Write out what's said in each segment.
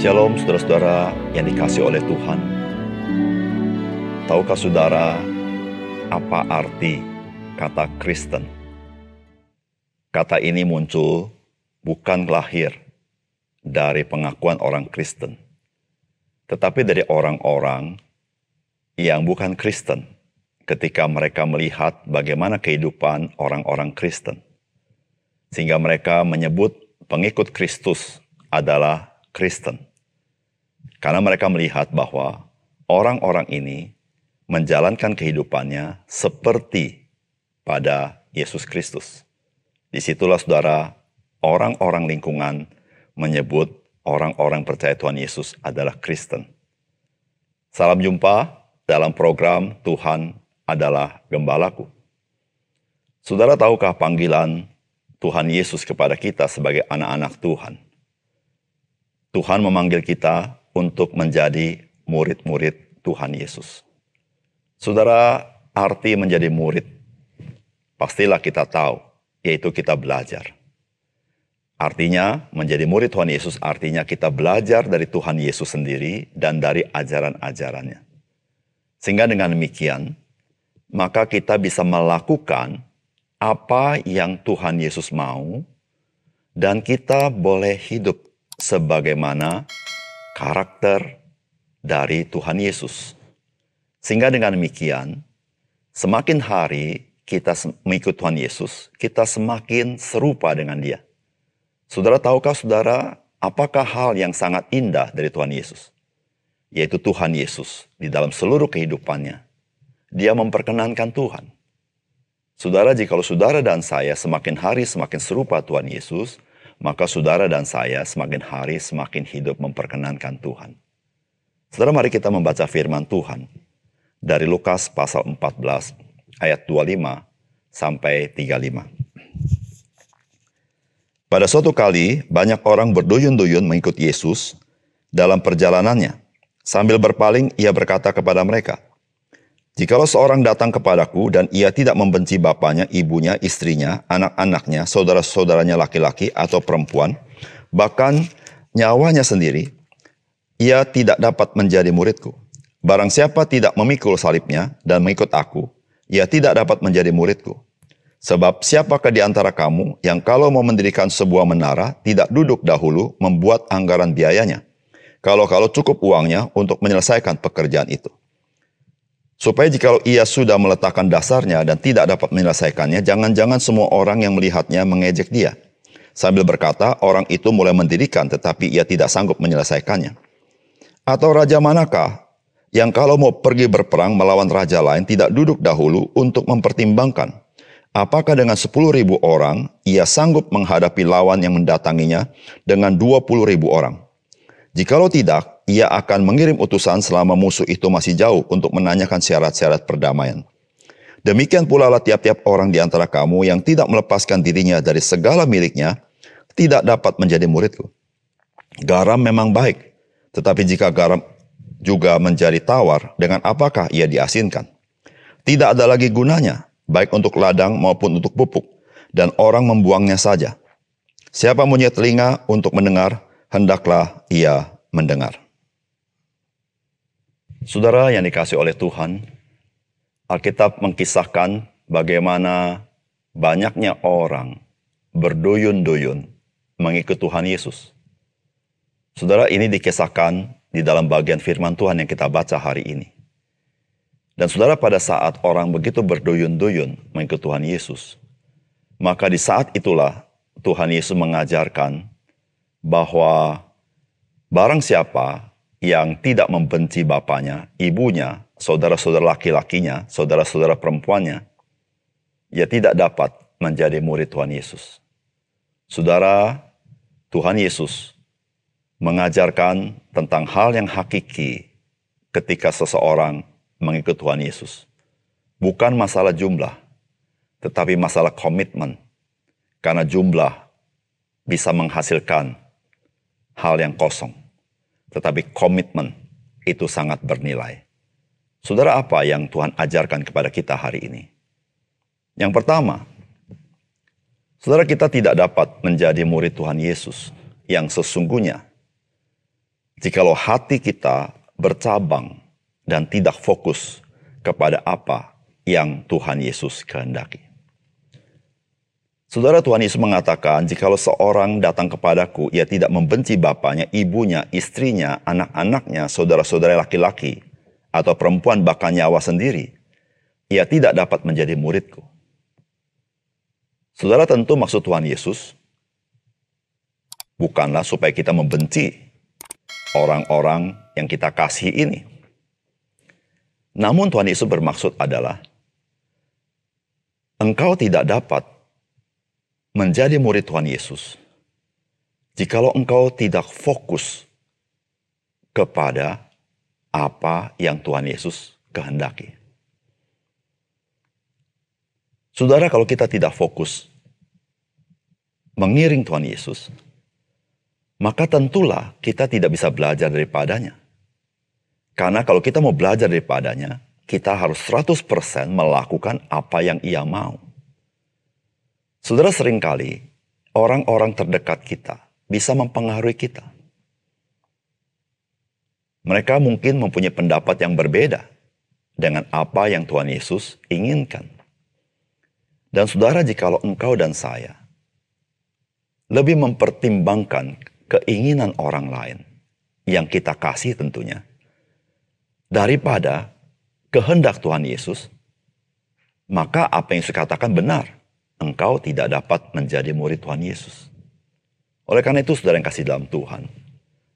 Shalom saudara-saudara yang dikasih oleh Tuhan. Tahukah saudara apa arti kata Kristen? Kata ini muncul bukan lahir dari pengakuan orang Kristen, tetapi dari orang-orang yang bukan Kristen ketika mereka melihat bagaimana kehidupan orang-orang Kristen. Sehingga mereka menyebut pengikut Kristus adalah Kristen. Karena mereka melihat bahwa orang-orang ini menjalankan kehidupannya seperti pada Yesus Kristus. Di situlah saudara, orang-orang lingkungan menyebut orang-orang percaya Tuhan Yesus adalah Kristen. Salam jumpa dalam program Tuhan adalah Gembalaku. Saudara tahukah panggilan Tuhan Yesus kepada kita sebagai anak-anak Tuhan. Tuhan memanggil kita untuk menjadi murid-murid Tuhan Yesus. Saudara, arti menjadi murid, pastilah kita tahu, yaitu kita belajar. Artinya, menjadi murid Tuhan Yesus artinya kita belajar dari Tuhan Yesus sendiri dan dari ajaran-ajarannya. Sehingga dengan demikian, maka kita bisa melakukan apa yang Tuhan Yesus mau, dan kita boleh hidup sebagaimana karakter dari Tuhan Yesus. Sehingga dengan demikian, semakin hari kita mengikut Tuhan Yesus, kita semakin serupa dengan dia. Saudara tahukah saudara, apakah hal yang sangat indah dari Tuhan Yesus? Yaitu Tuhan Yesus di dalam seluruh kehidupannya. Dia memperkenankan Tuhan. Saudara, jikalau saudara dan saya semakin hari semakin serupa Tuhan Yesus, maka saudara dan saya semakin hari semakin hidup memperkenankan Tuhan. Saudara, mari kita membaca firman Tuhan dari Lukas pasal 14 ayat 25 sampai 35. Pada suatu kali, banyak orang berduyun-duyun mengikut Yesus dalam perjalanannya. Sambil berpaling, ia berkata kepada mereka, Jikalau seorang datang kepadaku dan ia tidak membenci bapaknya, ibunya, istrinya, anak-anaknya, saudara-saudaranya laki-laki atau perempuan, bahkan nyawanya sendiri, ia tidak dapat menjadi muridku. Barang siapa tidak memikul salibnya dan mengikut aku, ia tidak dapat menjadi muridku. Sebab siapakah di antara kamu yang kalau mau mendirikan sebuah menara, tidak duduk dahulu membuat anggaran biayanya, kalau-kalau cukup uangnya untuk menyelesaikan pekerjaan itu. Supaya jika ia sudah meletakkan dasarnya dan tidak dapat menyelesaikannya, jangan-jangan semua orang yang melihatnya mengejek dia. Sambil berkata, orang itu mulai mendirikan tetapi ia tidak sanggup menyelesaikannya. Atau raja manakah yang kalau mau pergi berperang melawan raja lain tidak duduk dahulu untuk mempertimbangkan apakah dengan 10 ribu orang ia sanggup menghadapi lawan yang mendatanginya dengan 20 ribu orang. Jikalau tidak, ia akan mengirim utusan selama musuh itu masih jauh untuk menanyakan syarat-syarat perdamaian. Demikian pula lah tiap-tiap orang di antara kamu yang tidak melepaskan dirinya dari segala miliknya, tidak dapat menjadi muridku. Garam memang baik, tetapi jika garam juga menjadi tawar, dengan apakah ia diasinkan? Tidak ada lagi gunanya, baik untuk ladang maupun untuk pupuk, dan orang membuangnya saja. Siapa punya telinga untuk mendengar, hendaklah ia mendengar. Saudara yang dikasih oleh Tuhan, Alkitab mengkisahkan bagaimana banyaknya orang berduyun-duyun mengikut Tuhan Yesus. Saudara, ini dikisahkan di dalam bagian firman Tuhan yang kita baca hari ini. Dan saudara pada saat orang begitu berduyun-duyun mengikut Tuhan Yesus, maka di saat itulah Tuhan Yesus mengajarkan bahwa barang siapa yang tidak membenci bapaknya, ibunya, saudara-saudara laki-lakinya, saudara-saudara perempuannya, ia tidak dapat menjadi murid Tuhan Yesus. Saudara, Tuhan Yesus mengajarkan tentang hal yang hakiki ketika seseorang mengikut Tuhan Yesus. Bukan masalah jumlah, tetapi masalah komitmen. Karena jumlah bisa menghasilkan hal yang kosong tetapi komitmen itu sangat bernilai. Saudara, apa yang Tuhan ajarkan kepada kita hari ini? Yang pertama, saudara kita tidak dapat menjadi murid Tuhan Yesus yang sesungguhnya jikalau hati kita bercabang dan tidak fokus kepada apa yang Tuhan Yesus kehendaki. Saudara Tuhan Yesus mengatakan, jikalau seorang datang kepadaku, ia tidak membenci bapaknya, ibunya, istrinya, anak-anaknya, saudara-saudara laki-laki, atau perempuan bahkan nyawa sendiri, ia tidak dapat menjadi muridku. Saudara tentu maksud Tuhan Yesus bukanlah supaya kita membenci orang-orang yang kita kasih ini. Namun Tuhan Yesus bermaksud adalah engkau tidak dapat menjadi murid Tuhan Yesus jikalau engkau tidak fokus kepada apa yang Tuhan Yesus kehendaki. Saudara, kalau kita tidak fokus mengiring Tuhan Yesus, maka tentulah kita tidak bisa belajar daripadanya. Karena kalau kita mau belajar daripadanya, kita harus 100% melakukan apa yang ia mau. Saudara sering kali orang-orang terdekat kita bisa mempengaruhi kita. Mereka mungkin mempunyai pendapat yang berbeda dengan apa yang Tuhan Yesus inginkan. Dan saudara, jikalau engkau dan saya lebih mempertimbangkan keinginan orang lain yang kita kasih tentunya, daripada kehendak Tuhan Yesus, maka apa yang saya katakan benar engkau tidak dapat menjadi murid Tuhan Yesus. Oleh karena itu, saudara yang kasih dalam Tuhan,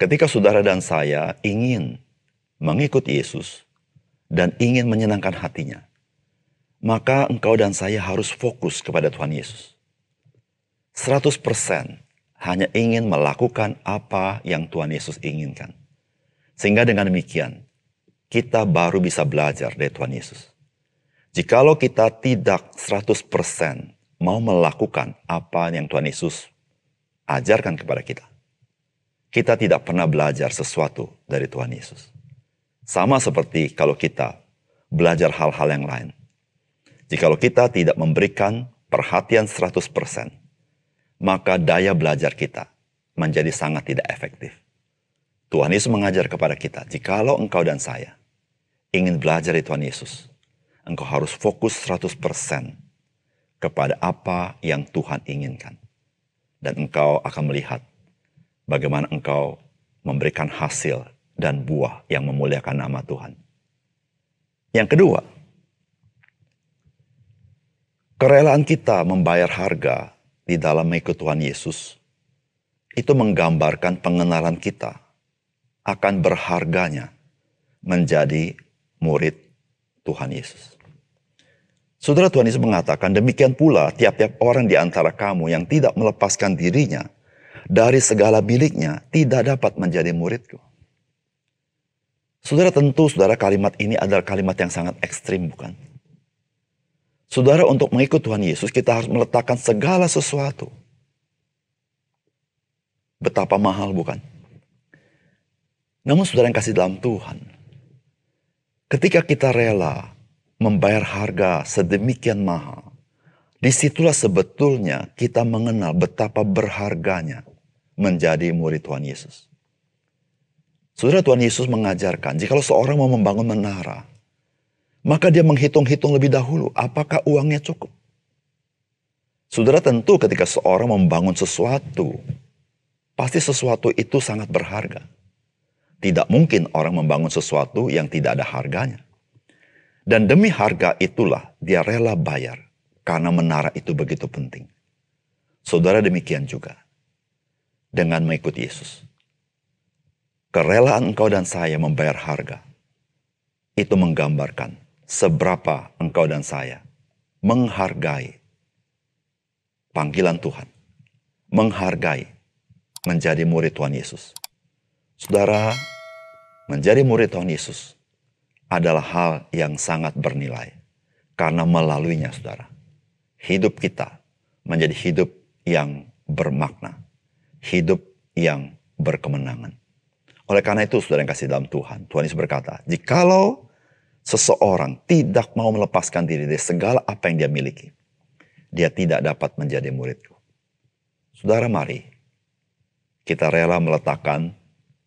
ketika saudara dan saya ingin mengikut Yesus dan ingin menyenangkan hatinya, maka engkau dan saya harus fokus kepada Tuhan Yesus. 100% hanya ingin melakukan apa yang Tuhan Yesus inginkan. Sehingga dengan demikian, kita baru bisa belajar dari Tuhan Yesus. Jikalau kita tidak 100% mau melakukan apa yang Tuhan Yesus ajarkan kepada kita. Kita tidak pernah belajar sesuatu dari Tuhan Yesus. Sama seperti kalau kita belajar hal-hal yang lain. Jikalau kita tidak memberikan perhatian 100%, maka daya belajar kita menjadi sangat tidak efektif. Tuhan Yesus mengajar kepada kita, jikalau engkau dan saya ingin belajar dari Tuhan Yesus, engkau harus fokus 100% kepada apa yang Tuhan inginkan. Dan engkau akan melihat bagaimana engkau memberikan hasil dan buah yang memuliakan nama Tuhan. Yang kedua, kerelaan kita membayar harga di dalam mengikut Tuhan Yesus itu menggambarkan pengenalan kita akan berharganya menjadi murid Tuhan Yesus. Saudara Tuhan Yesus mengatakan, demikian pula tiap-tiap orang di antara kamu yang tidak melepaskan dirinya dari segala miliknya tidak dapat menjadi muridku. Saudara tentu saudara kalimat ini adalah kalimat yang sangat ekstrim bukan? Saudara untuk mengikut Tuhan Yesus kita harus meletakkan segala sesuatu. Betapa mahal bukan? Namun saudara yang kasih dalam Tuhan. Ketika kita rela membayar harga sedemikian mahal. Di situlah sebetulnya kita mengenal betapa berharganya menjadi murid Tuhan Yesus. Saudara Tuhan Yesus mengajarkan, jika seorang mau membangun menara, maka dia menghitung-hitung lebih dahulu apakah uangnya cukup. Saudara tentu ketika seorang membangun sesuatu, pasti sesuatu itu sangat berharga. Tidak mungkin orang membangun sesuatu yang tidak ada harganya. Dan demi harga itulah dia rela bayar karena menara itu begitu penting. Saudara demikian juga dengan mengikuti Yesus. Kerelaan engkau dan saya membayar harga itu menggambarkan seberapa engkau dan saya menghargai panggilan Tuhan, menghargai menjadi murid Tuhan Yesus. Saudara, menjadi murid Tuhan Yesus adalah hal yang sangat bernilai. Karena melaluinya saudara, hidup kita menjadi hidup yang bermakna. Hidup yang berkemenangan. Oleh karena itu saudara yang kasih dalam Tuhan, Tuhan Yesus berkata, jikalau seseorang tidak mau melepaskan diri dari segala apa yang dia miliki, dia tidak dapat menjadi muridku. Saudara mari, kita rela meletakkan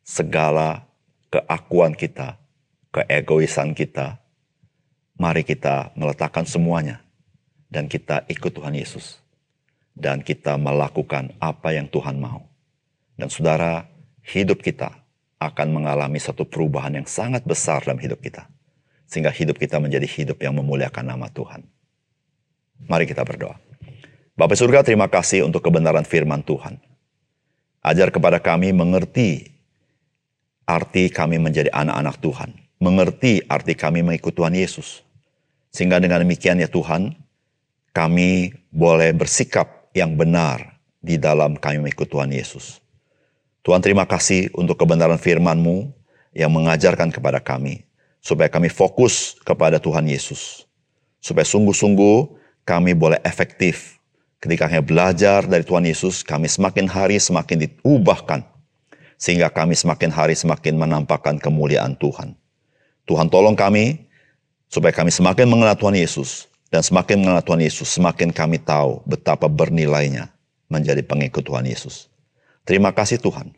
segala keakuan kita, keegoisan kita, mari kita meletakkan semuanya dan kita ikut Tuhan Yesus. Dan kita melakukan apa yang Tuhan mau. Dan saudara, hidup kita akan mengalami satu perubahan yang sangat besar dalam hidup kita. Sehingga hidup kita menjadi hidup yang memuliakan nama Tuhan. Mari kita berdoa. Bapak surga terima kasih untuk kebenaran firman Tuhan. Ajar kepada kami mengerti arti kami menjadi anak-anak Tuhan. Mengerti arti kami mengikut Tuhan Yesus. Sehingga dengan demikian ya Tuhan, kami boleh bersikap yang benar di dalam kami mengikut Tuhan Yesus. Tuhan terima kasih untuk kebenaran firman-Mu yang mengajarkan kepada kami, supaya kami fokus kepada Tuhan Yesus. Supaya sungguh-sungguh kami boleh efektif. Ketika kami belajar dari Tuhan Yesus, kami semakin hari semakin diubahkan. Sehingga kami semakin hari semakin menampakkan kemuliaan Tuhan. Tuhan tolong kami supaya kami semakin mengenal Tuhan Yesus dan semakin mengenal Tuhan Yesus semakin kami tahu betapa bernilainya menjadi pengikut Tuhan Yesus. Terima kasih Tuhan.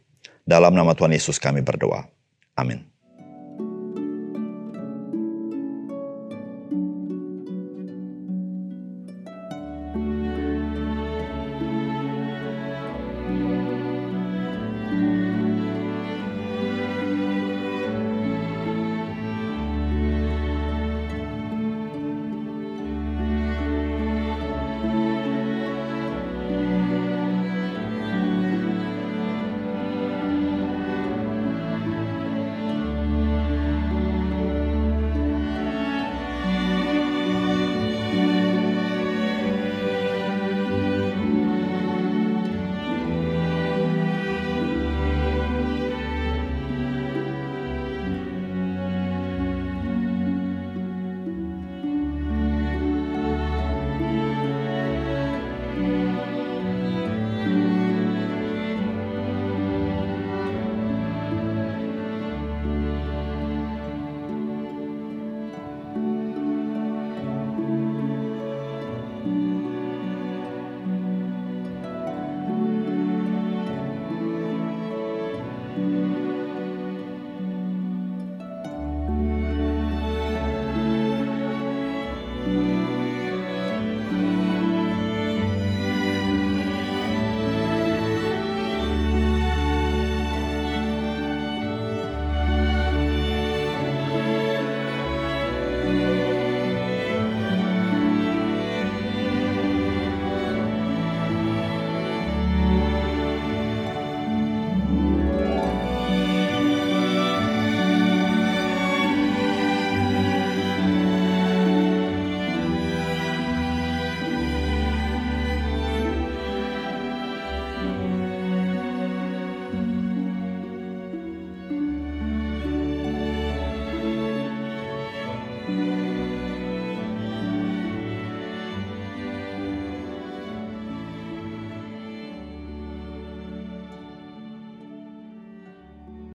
Dalam nama Tuhan Yesus kami berdoa. Amin.